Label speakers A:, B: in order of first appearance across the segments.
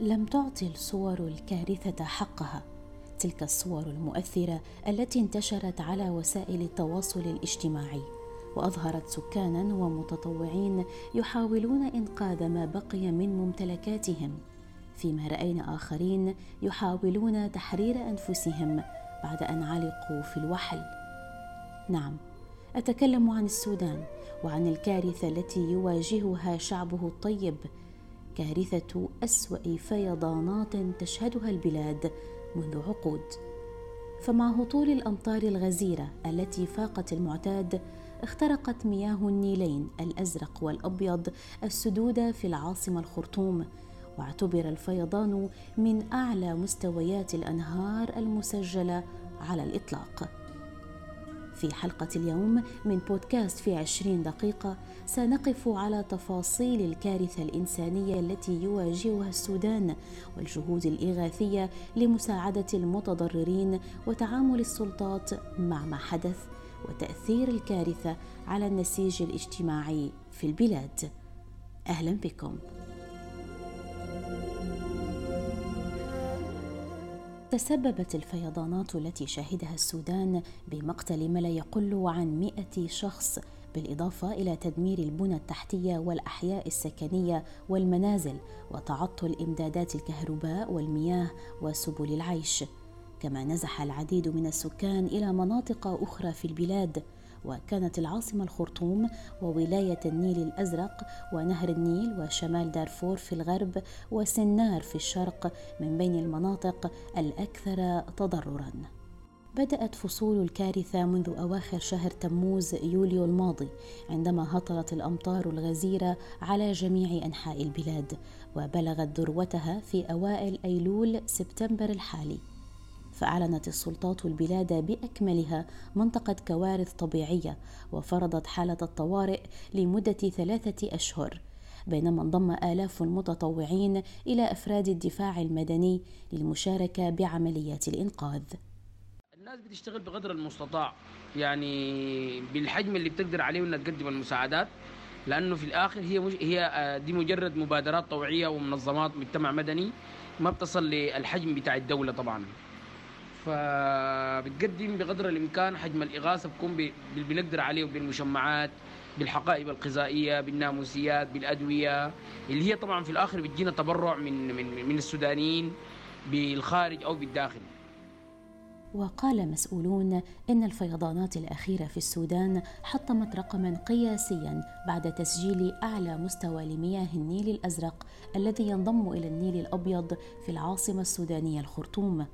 A: لم تعطي الصور الكارثة حقها. تلك الصور المؤثرة التي انتشرت على وسائل التواصل الاجتماعي. وأظهرت سكانا ومتطوعين يحاولون إنقاذ ما بقي من ممتلكاتهم. فيما رأينا آخرين يحاولون تحرير أنفسهم بعد أن علقوا في الوحل. نعم أتكلم عن السودان وعن الكارثة التي يواجهها شعبه الطيب كارثة أسوأ فيضانات تشهدها البلاد منذ عقود. فمع هطول الأمطار الغزيرة التي فاقت المعتاد اخترقت مياه النيلين الأزرق والأبيض السدود في العاصمة الخرطوم واعتبر الفيضان من أعلى مستويات الأنهار المسجلة على الإطلاق. في حلقة اليوم من بودكاست في عشرين دقيقة سنقف على تفاصيل الكارثة الإنسانية التي يواجهها السودان والجهود الإغاثية لمساعدة المتضررين وتعامل السلطات مع ما حدث وتأثير الكارثة على النسيج الاجتماعي في البلاد. أهلا بكم. تسببت الفيضانات التي شهدها السودان بمقتل ما لا يقل عن مئة شخص بالإضافة إلى تدمير البنى التحتية والأحياء السكنية والمنازل وتعطل إمدادات الكهرباء والمياه وسبل العيش. كما نزح العديد من السكان إلى مناطق أخرى في البلاد. وكانت العاصمة الخرطوم وولاية النيل الأزرق ونهر النيل وشمال دارفور في الغرب وسنار في الشرق من بين المناطق الأكثر تضرراً. بدأت فصول الكارثة منذ أواخر شهر تموز يوليو الماضي عندما هطلت الأمطار الغزيرة على جميع أنحاء البلاد وبلغت ذروتها في أوائل أيلول سبتمبر الحالي فأعلنت السلطات البلاد بأكملها منطقة كوارث طبيعية وفرضت حالة الطوارئ لمدة ثلاثة أشهر بينما انضم آلاف المتطوعين إلى أفراد الدفاع المدني للمشاركة بعمليات الإنقاذ.
B: الناس بتشتغل بقدر المستطاع يعني بالحجم اللي بتقدر عليه انها تقدم المساعدات لأنه في الآخر هي مج... هي آه، دي مجرد مبادرات طوعية ومنظمات مجتمع مدني ما بتصل للحجم بتاع الدولة طبعا. فبتقدم بقدر الإمكان حجم الإغاثة بكون بنقدر عليه بالمشمعات بالحقائب الغذائية بالناموسيات بالأدوية اللي هي طبعا في الآخر بتجينا تبرع من من من السودانيين بالخارج أو بالداخل.
A: وقال مسؤولون إن الفيضانات الأخيرة في السودان حطمت رقما قياسيا بعد تسجيل أعلى مستوى لمياه النيل الأزرق الذي ينضم إلى النيل الأبيض في العاصمة السودانية الخرطوم.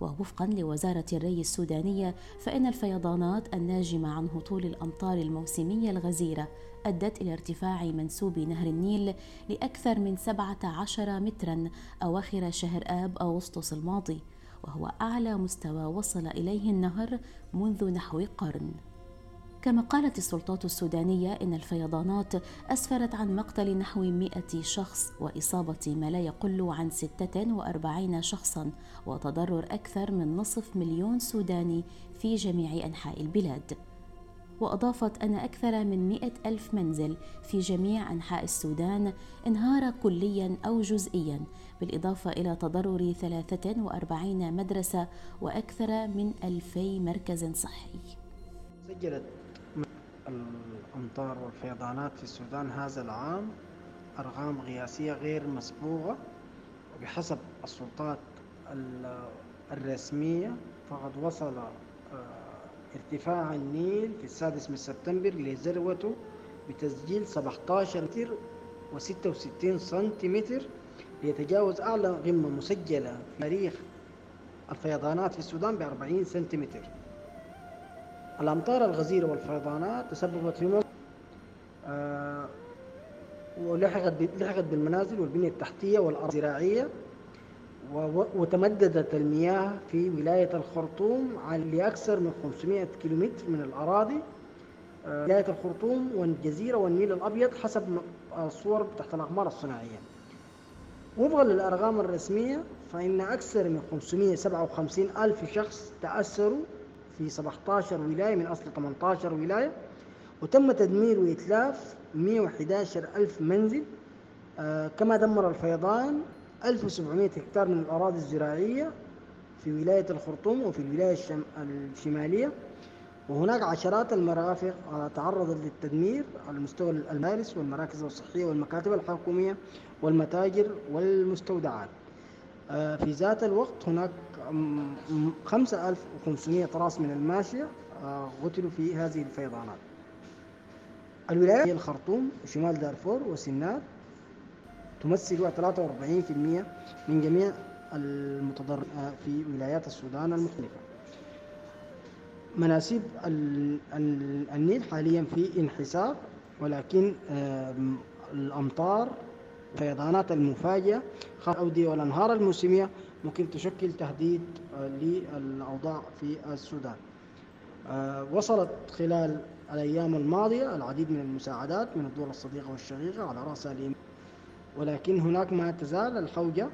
A: ووفقا لوزارة الري السودانية فإن الفيضانات الناجمة عن هطول الأمطار الموسمية الغزيرة أدت إلى ارتفاع منسوب نهر النيل لأكثر من 17 مترا أواخر شهر آب أغسطس الماضي وهو أعلى مستوى وصل إليه النهر منذ نحو قرن. كما قالت السلطات السودانية إن الفيضانات أسفرت عن مقتل نحو 100 شخص وإصابة ما لا يقل عن 46 شخصا وتضرر أكثر من نصف مليون سوداني في جميع أنحاء البلاد. وأضافت أن أكثر من مئة ألف منزل في جميع أنحاء السودان انهار كليا أو جزئيا بالإضافة إلى تضرر 43 مدرسة وأكثر من ألفي مركز صحي.
C: سجلت الأمطار والفيضانات في السودان هذا العام أرقام قياسية غير مسبوقة. وبحسب السلطات الرسمية فقد وصل آه، ارتفاع النيل في السادس من سبتمبر لذروته بتسجيل 17 متر و66 سنتيمتر. ليتجاوز أعلى قمة مسجلة في تاريخ الفيضانات في السودان ب 40 سنتيمتر. الأمطار الغزيرة والفيضانات تسببت في آه ولحقت لحقت بالمنازل والبنية التحتية والأرض الزراعية وتمددت المياه في ولاية الخرطوم لأكثر من 500 كيلومتر من الأراضي آه ولاية الخرطوم والجزيرة والنيل الأبيض حسب الصور تحت الأقمار الصناعية. وفقا للأرقام الرسمية فإن أكثر من 557 ألف شخص تأثروا في 17 ولاية من أصل 18 ولاية وتم تدمير وإتلاف 111 ألف منزل آه كما دمر الفيضان 1700 هكتار من الأراضي الزراعية في ولاية الخرطوم وفي الولاية الشم... الشمالية. وهناك عشرات المرافق تعرضت للتدمير على مستوى المدارس والمراكز الصحية والمكاتب الحكومية والمتاجر والمستودعات. آه، في ذات الوقت هناك 5500 راس من الماشية آه، قتلوا في هذه الفيضانات. الولايات هي الخرطوم وشمال دارفور وسنار تمثل 43% من جميع المتضرر آه، في ولايات السودان المختلفة. مناسيب النيل حاليا في انحسار ولكن الأمطار الفيضانات المفاجئة الأودية والأنهار الموسمية ممكن تشكل تهديد للأوضاع في السودان. آه، وصلت خلال الأيام الماضية العديد من المساعدات من الدول الصديقة والشقيقة على رأسها اليمن ولكن هناك ما تزال الحوجة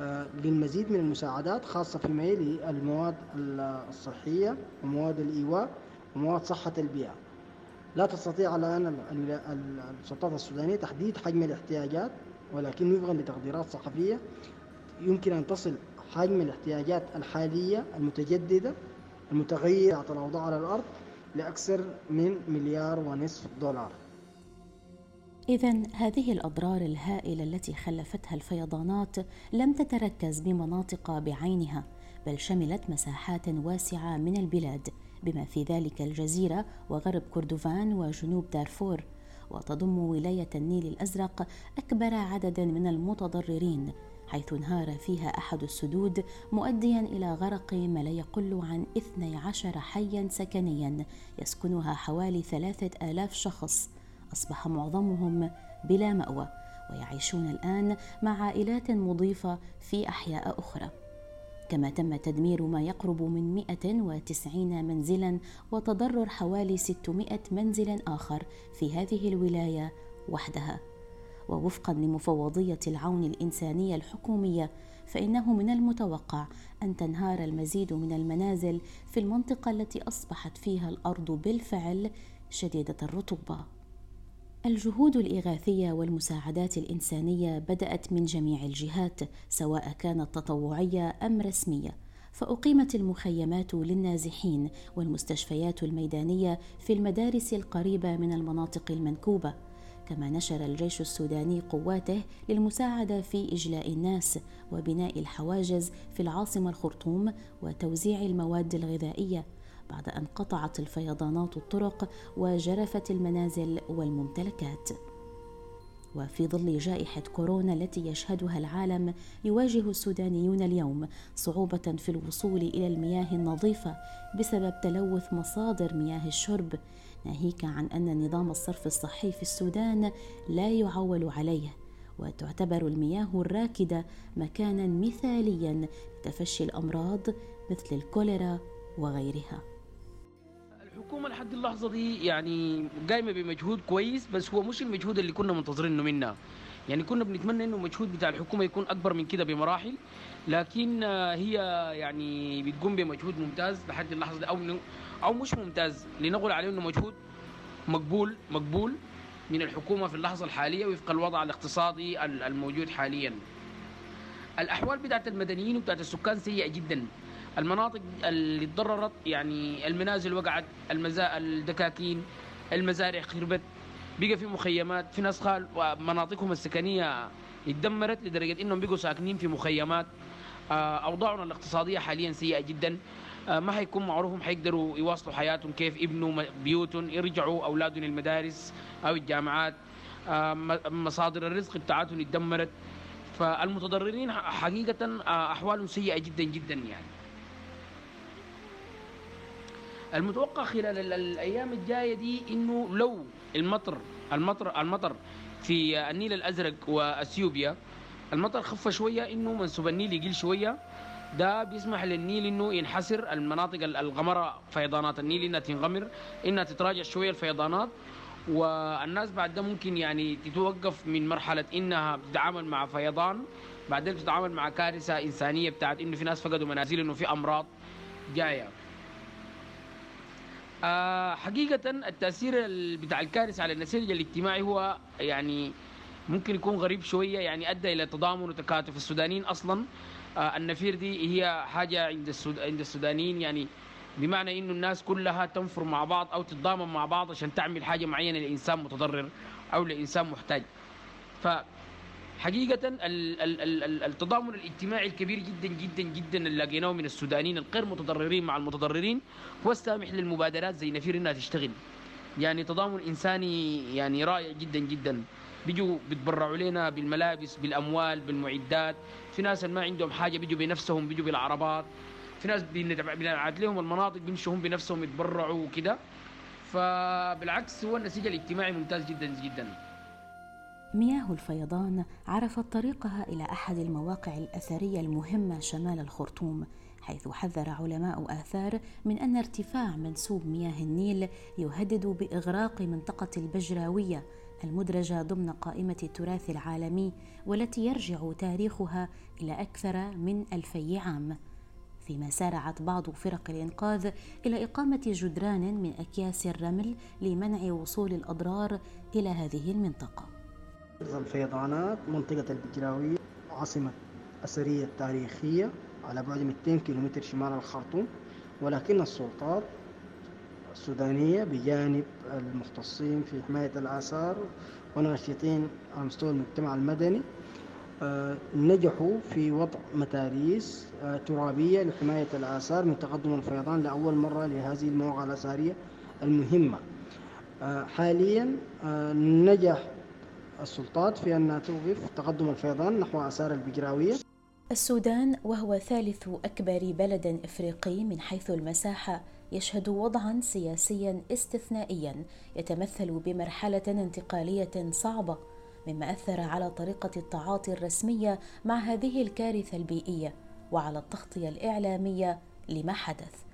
C: آه، للمزيد من المساعدات خاصة فيما يلي المواد الصحية ومواد الإيواء ومواد صحة البيئة. لا تستطيع الآن السلطات السودانية تحديد حجم الاحتياجات ولكن وفقا لتقديرات صحفية يمكن أن تصل حجم الاحتياجات الحالية المتجددة المتغيرة الأوضاع على الأرض لأكثر من مليار ونصف دولار.
A: إذا هذه الأضرار الهائلة التي خلفتها الفيضانات لم تتركز بمناطق بعينها بل شملت مساحات واسعة من البلاد بما في ذلك الجزيرة وغرب كردفان وجنوب دارفور. وتضم ولاية النيل الأزرق أكبر عدد من المتضررين. حيث انهار فيها أحد السدود مؤديا إلى غرق ما لا يقل عن 12 حيا سكنيا يسكنها حوالي ثلاثة آلاف شخص. أصبح معظمهم بلا مأوى ويعيشون الآن مع عائلات مضيفة في أحياء أخرى. كما تم تدمير ما يقرب من 190 منزلا وتضرر حوالي 600 منزل آخر في هذه الولاية وحدها. ووفقا لمفوضية العون الإنسانية الحكومية فإنه من المتوقع أن تنهار المزيد من المنازل في المنطقة التي أصبحت فيها الأرض بالفعل شديدة الرطوبة. الجهود الإغاثية والمساعدات الإنسانية بدأت من جميع الجهات سواء كانت تطوعية أم رسمية. فأقيمت المخيمات للنازحين والمستشفيات الميدانية في المدارس القريبة من المناطق المنكوبة. كما نشر الجيش السوداني قواته للمساعدة في إجلاء الناس وبناء الحواجز في العاصمة الخرطوم وتوزيع المواد الغذائية بعد أن قطعت الفيضانات الطرق وجرفت المنازل والممتلكات. وفي ظل جائحة كورونا التي يشهدها العالم يواجه السودانيون اليوم صعوبة في الوصول إلى المياه النظيفة بسبب تلوث مصادر مياه الشرب ناهيك عن أن نظام الصرف الصحي في السودان لا يعول عليه وتعتبر المياه الراكدة مكانا مثاليا لتفشي الأمراض مثل الكوليرا وغيرها.
B: الحكومة لحد اللحظة دي يعني قايمة بمجهود كويس بس هو مش المجهود اللي كنا منتظرينه منها يعني كنا بنتمنى إنه المجهود بتاع الحكومة يكون أكبر من كده بمراحل لكن هي يعني بتقوم بمجهود ممتاز لحد اللحظة دي أو أو مش ممتاز. لنقول عليه إنه مجهود مقبول مقبول من الحكومة في اللحظة الحالية وفق الوضع الاقتصادي الموجود حاليا. الأحوال بتاعت المدنيين وبتاعت السكان سيئة جدا. المناطق اللي تضررت يعني المنازل وقعت المزا... الدكاكين المزارع خربت بقى في مخيمات في ناس خال مناطقهم السكنية اتدمرت لدرجة إنهم بقوا ساكنين في مخيمات. آه، اوضاعنا الاقتصادية حاليا سيئة جدا. آه، ما حيكون معروفهم حيقدروا يواصلوا حياتهم كيف يبنوا بيوتهم يرجعوا أولادهم للمدارس أو الجامعات. آه، مصادر الرزق بتاعتهم اتدمرت. فالمتضررين حقيقة أحوالهم سيئة جدا جدا يعني. المتوقع خلال الأيام الجاية دي إنه لو المطر المطر المطر في النيل الأزرق وأثيوبيا المطر خف شوية إنه منسوب النيل يقل شوية. ده بيسمح للنيل إنه ينحسر المناطق الغمرة فيضانات النيل إنها تنغمر إنها تتراجع شوية الفيضانات. والناس بعد ده ممكن يعني تتوقف من مرحلة إنها تتعامل مع فيضان بعدين تتعامل مع كارثة إنسانية بتاعت إنه في ناس فقدوا منازل إنه في أمراض جاية. حقيقة التأثير بتاع الكارثة على النسيج الاجتماعي هو يعني ممكن يكون غريب شوية يعني أدى إلى تضامن وتكاتف. السودانيين أصلا آه، النفير دي هي حاجة عند عند السودانيين يعني بمعنى إنه الناس كلها تنفر مع بعض أو تتضامن مع بعض عشان تعمل حاجة معينة لإنسان متضرر أو لإنسان محتاج. ف حقيقة التضامن الاجتماعي الكبير جدا جدا جدا اللي لقيناه من السودانيين الغير متضررين مع المتضررين هو السامح للمبادرات زي نفير إنها تشتغل. يعني تضامن إنساني يعني رائع جدا جدا. بيجوا بيتبرعوا لنا بالملابس بالأموال بالمعدات. في ناس ما عندهم حاجة بيجوا بنفسهم بيجوا بالعربات. في ناس بنبعت لهم المناطق بيمشوا هم بنفسهم يتبرعوا وكده. فبالعكس هو النسيج الاجتماعي ممتاز جدا جدا.
A: مياه الفيضان عرفت طريقها إلى أحد المواقع الأثرية المهمة شمال الخرطوم حيث حذر علماء آثار من أن ارتفاع منسوب مياه النيل يهدد بإغراق منطقة البجراوية المدرجة ضمن قائمة التراث العالمي والتي يرجع تاريخها إلى أكثر من ألفي عام. فيما سارعت بعض فرق الإنقاذ إلى إقامة جدران من أكياس الرمل لمنع وصول الأضرار إلى هذه المنطقة.
C: الفيضانات منطقة البجراوية عاصمة أثرية تاريخية على بعد 200 كيلومتر شمال الخرطوم ولكن السلطات السودانية بجانب المختصين في حماية الآثار وناشطين على مستوى المجتمع المدني آه، نجحوا في وضع متاريس آه، ترابية لحماية الآثار من تقدم الفيضان لأول مرة لهذه المواقع الأثرية المهمة. آه، حاليا نجح السلطات في أنها توقف تقدم الفيضان نحو آثار البجراوية.
A: السودان وهو ثالث أكبر بلد إفريقي من حيث المساحة يشهد وضعا سياسيا استثنائيا يتمثل بمرحلة انتقالية صعبة مما أثر على طريقة التعاطي الرسمية مع هذه الكارثة البيئية وعلى التغطية الإعلامية لما حدث.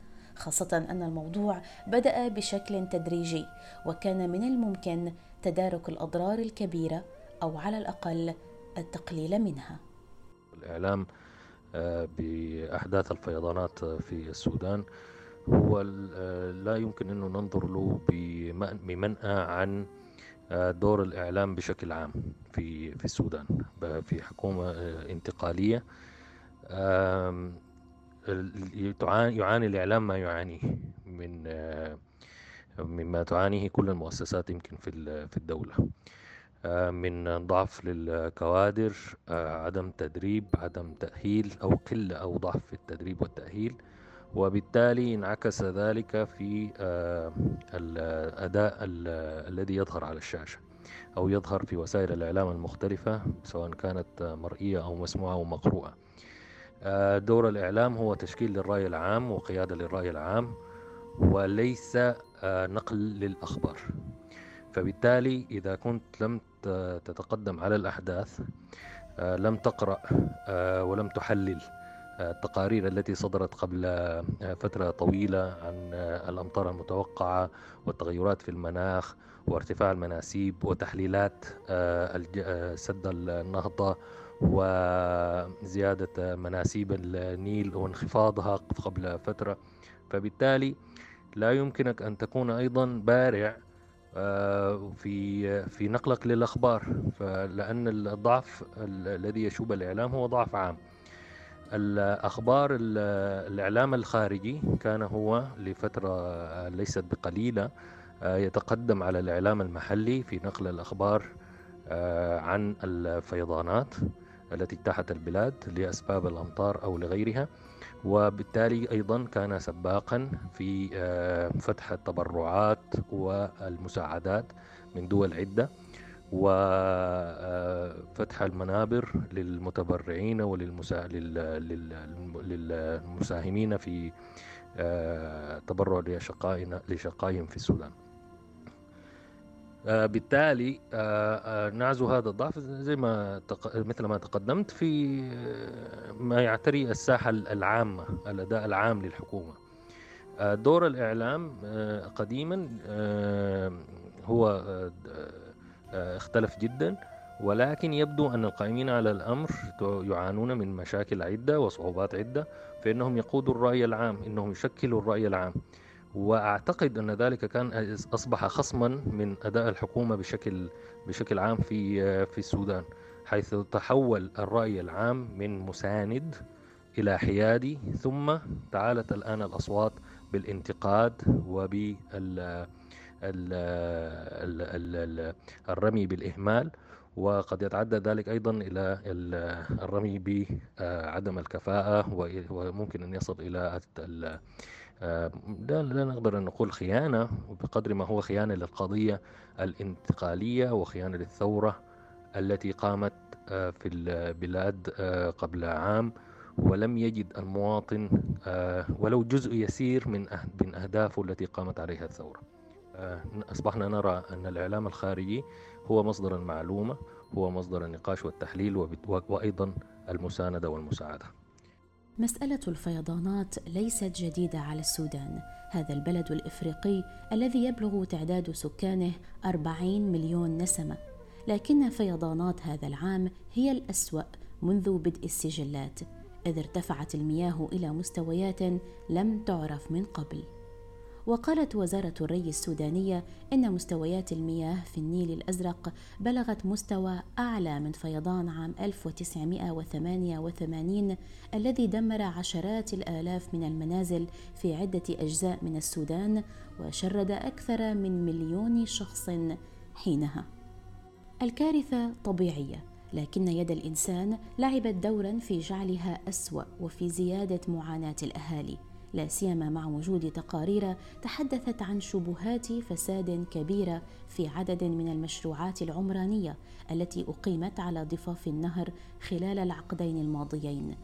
A: خاصة أن الموضوع بدأ بشكل تدريجي وكان من الممكن تدارك الأضرار الكبيرة أو على الأقل التقليل منها.
D: الإعلام آه، بأحداث الفيضانات في السودان هو آه، لا يمكن أنه ننظر له بمنأى عن آه، دور الإعلام بشكل عام في في السودان في حكومة انتقالية. يعاني الإعلام ما يعانيه من مما تعانيه كل المؤسسات يمكن في في الدولة. من ضعف للكوادر عدم تدريب عدم تأهيل أو قلة أو ضعف في التدريب والتأهيل. وبالتالي انعكس ذلك في الأداء الذي يظهر على الشاشة أو يظهر في وسائل الإعلام المختلفة سواء كانت مرئية أو مسموعة أو مقروءة. دور الإعلام هو تشكيل للرأي العام وقيادة للرأي العام وليس نقل للأخبار. فبالتالي إذا كنت لم تتقدم على الأحداث آه، لم تقرأ آه، ولم تحلل آه، التقارير التي صدرت قبل فترة طويلة عن الأمطار المتوقعة والتغيرات في المناخ وارتفاع المناسيب وتحليلات سد النهضة وزيادة مناسيب النيل وانخفاضها قبل فترة. فبالتالي لا يمكنك أن تكون أيضا بارع آه، في في نقلك للأخبار. فلأن الضعف الذي يشوب الإعلام هو ضعف عام. الأخبار الإعلام الخارجي كان هو لفترة ليست بقليلة آه، يتقدم على الإعلام المحلي في نقل الأخبار آه، عن الفيضانات. التي اجتاحت البلاد لأسباب الأمطار أو لغيرها وبالتالي أيضا كان سباقا في آه، فتح التبرعات والمساعدات من دول عدة وفتح المنابر للمتبرعين وللمساهمين في آه، تبرع لشقائهم في السودان. آه، بالتالي آه، آه، نعزو هذا الضعف زي ما مثل ما تقدمت في ما يعتري الساحة العامة الأداء العام للحكومة. دور الإعلام قديما هو اختلف جدا ولكن يبدو أن القائمين على الأمر يعانون من مشاكل عدة وصعوبات عدة فإنهم يقودوا الرأي العام إنهم يشكلوا الرأي العام. وأعتقد أن ذلك كان أصبح خصما من أداء الحكومة بشكل بشكل عام في في السودان حيث تحول الرأي العام من مساند إلى حيادي ثم تعالت الآن الأصوات بالانتقاد وبال الرمي بالإهمال وقد يتعدى ذلك أيضا إلى الرمي بعدم الكفاءة وممكن أن يصل إلى لا, لا نقدر أن نقول خيانة بقدر ما هو خيانة للقضية الانتقالية وخيانة للثورة التي قامت آه، في البلاد آه، قبل عام. ولم يجد المواطن آه، ولو جزء يسير من من أهدافه التي قامت عليها الثورة. أصبحنا نرى أن الإعلام الخارجي هو مصدر المعلومة هو مصدر النقاش والتحليل وأيضا المساندة والمساعدة.
A: مسألة الفيضانات ليست جديدة على السودان. هذا البلد الإفريقي الذي يبلغ تعداد سكانه 40 مليون نسمة. لكن فيضانات هذا العام هي الأسوأ منذ بدء السجلات إذ ارتفعت المياه إلى مستويات لم تعرف من قبل. وقالت وزارة الري السودانية إن مستويات المياه في النيل الأزرق بلغت مستوى أعلى من فيضان عام 1988 الذي دمر عشرات الآلاف من المنازل في عدة أجزاء من السودان وشرد أكثر من مليون شخص حينها. الكارثة طبيعية لكن يد الإنسان لعبت دورا في جعلها أسوأ وفي زيادة معاناة الأهالي لا سيما مع وجود تقارير تحدثت عن شبهات فساد كبيره في عدد من المشروعات العمرانية التي أقيمت على ضفاف النهر خلال العقدين الماضيين.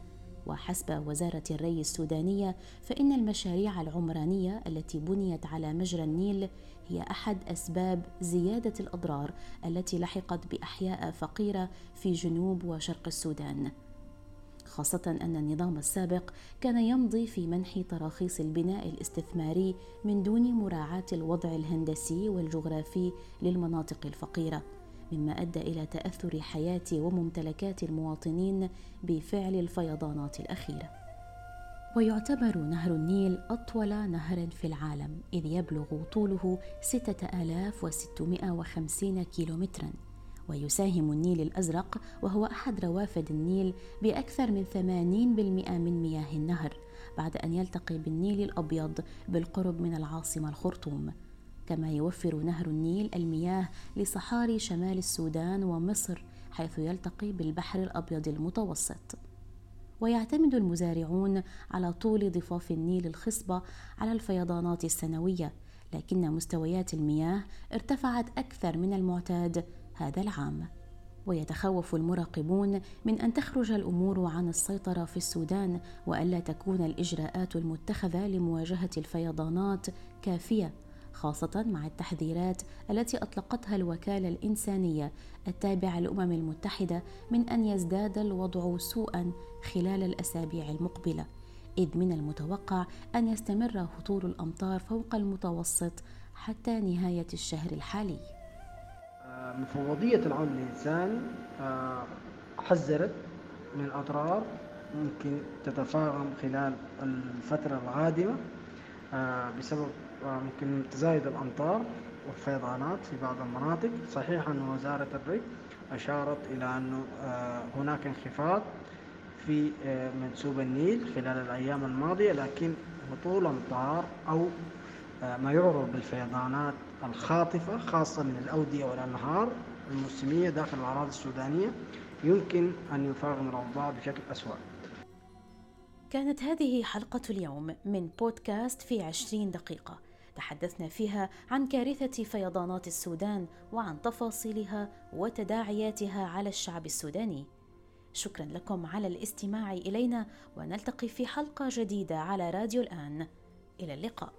A: وحسب وزارة الري السودانية فإن المشاريع العمرانية التي بنيت على مجرى النيل هي أحد أسباب زيادة الأضرار التي لحقت بأحياء فقيرة في جنوب وشرق السودان. خاصة أن النظام السابق كان يمضي في منح تراخيص البناء الاستثماري من دون مراعاة الوضع الهندسي والجغرافي للمناطق الفقيرة مما أدى إلى تأثر حياة وممتلكات المواطنين بفعل الفيضانات الأخيرة. ويعتبر نهر النيل أطول نهر في العالم إذ يبلغ طوله 6650 كيلومترا. ويساهم النيل الأزرق وهو أحد روافد النيل بأكثر من 80% من مياه النهر بعد أن يلتقي بالنيل الأبيض بالقرب من العاصمة الخرطوم. كما يوفر نهر النيل المياه لصحاري شمال السودان ومصر حيث يلتقي بالبحر الأبيض المتوسط. ويعتمد المزارعون على طول ضفاف النيل الخصبة على الفيضانات السنوية لكن مستويات المياه ارتفعت أكثر من المعتاد هذا العام. ويتخوف المراقبون من أن تخرج الأمور عن السيطرة في السودان وألا تكون الإجراءات المتخذة لمواجهة الفيضانات كافية خاصة مع التحذيرات التي أطلقتها الوكالة الإنسانية التابعة للأمم المتحدة من أن يزداد الوضع سوءا خلال الأسابيع المقبلة. إذ من المتوقع أن يستمر هطول الأمطار فوق المتوسط حتى نهاية الشهر الحالي.
C: مفوضية العون للإنسان آه، حذرت من أضرار ممكن تتفاقم خلال الفترة القادمة آه، بسبب آه، ممكن تزايد الأمطار والفيضانات في بعض المناطق. صحيح أن وزارة الري أشارت إلى أنه هناك انخفاض في منسوب النيل خلال الأيام الماضية لكن هطول أمطار أو ما يعرف بالفيضانات الخاطفة خاصة من الأودية والأنهار الموسمية داخل الأراضي السودانية يمكن أن يفاقم الأوضاع بشكل أسوأ.
A: كانت هذه حلقة اليوم من بودكاست في عشرين دقيقة. تحدثنا فيها عن كارثة فيضانات السودان وعن تفاصيلها وتداعياتها على الشعب السوداني. شكرا لكم على الاستماع إلينا ونلتقي في حلقة جديدة على راديو الآن. إلى اللقاء.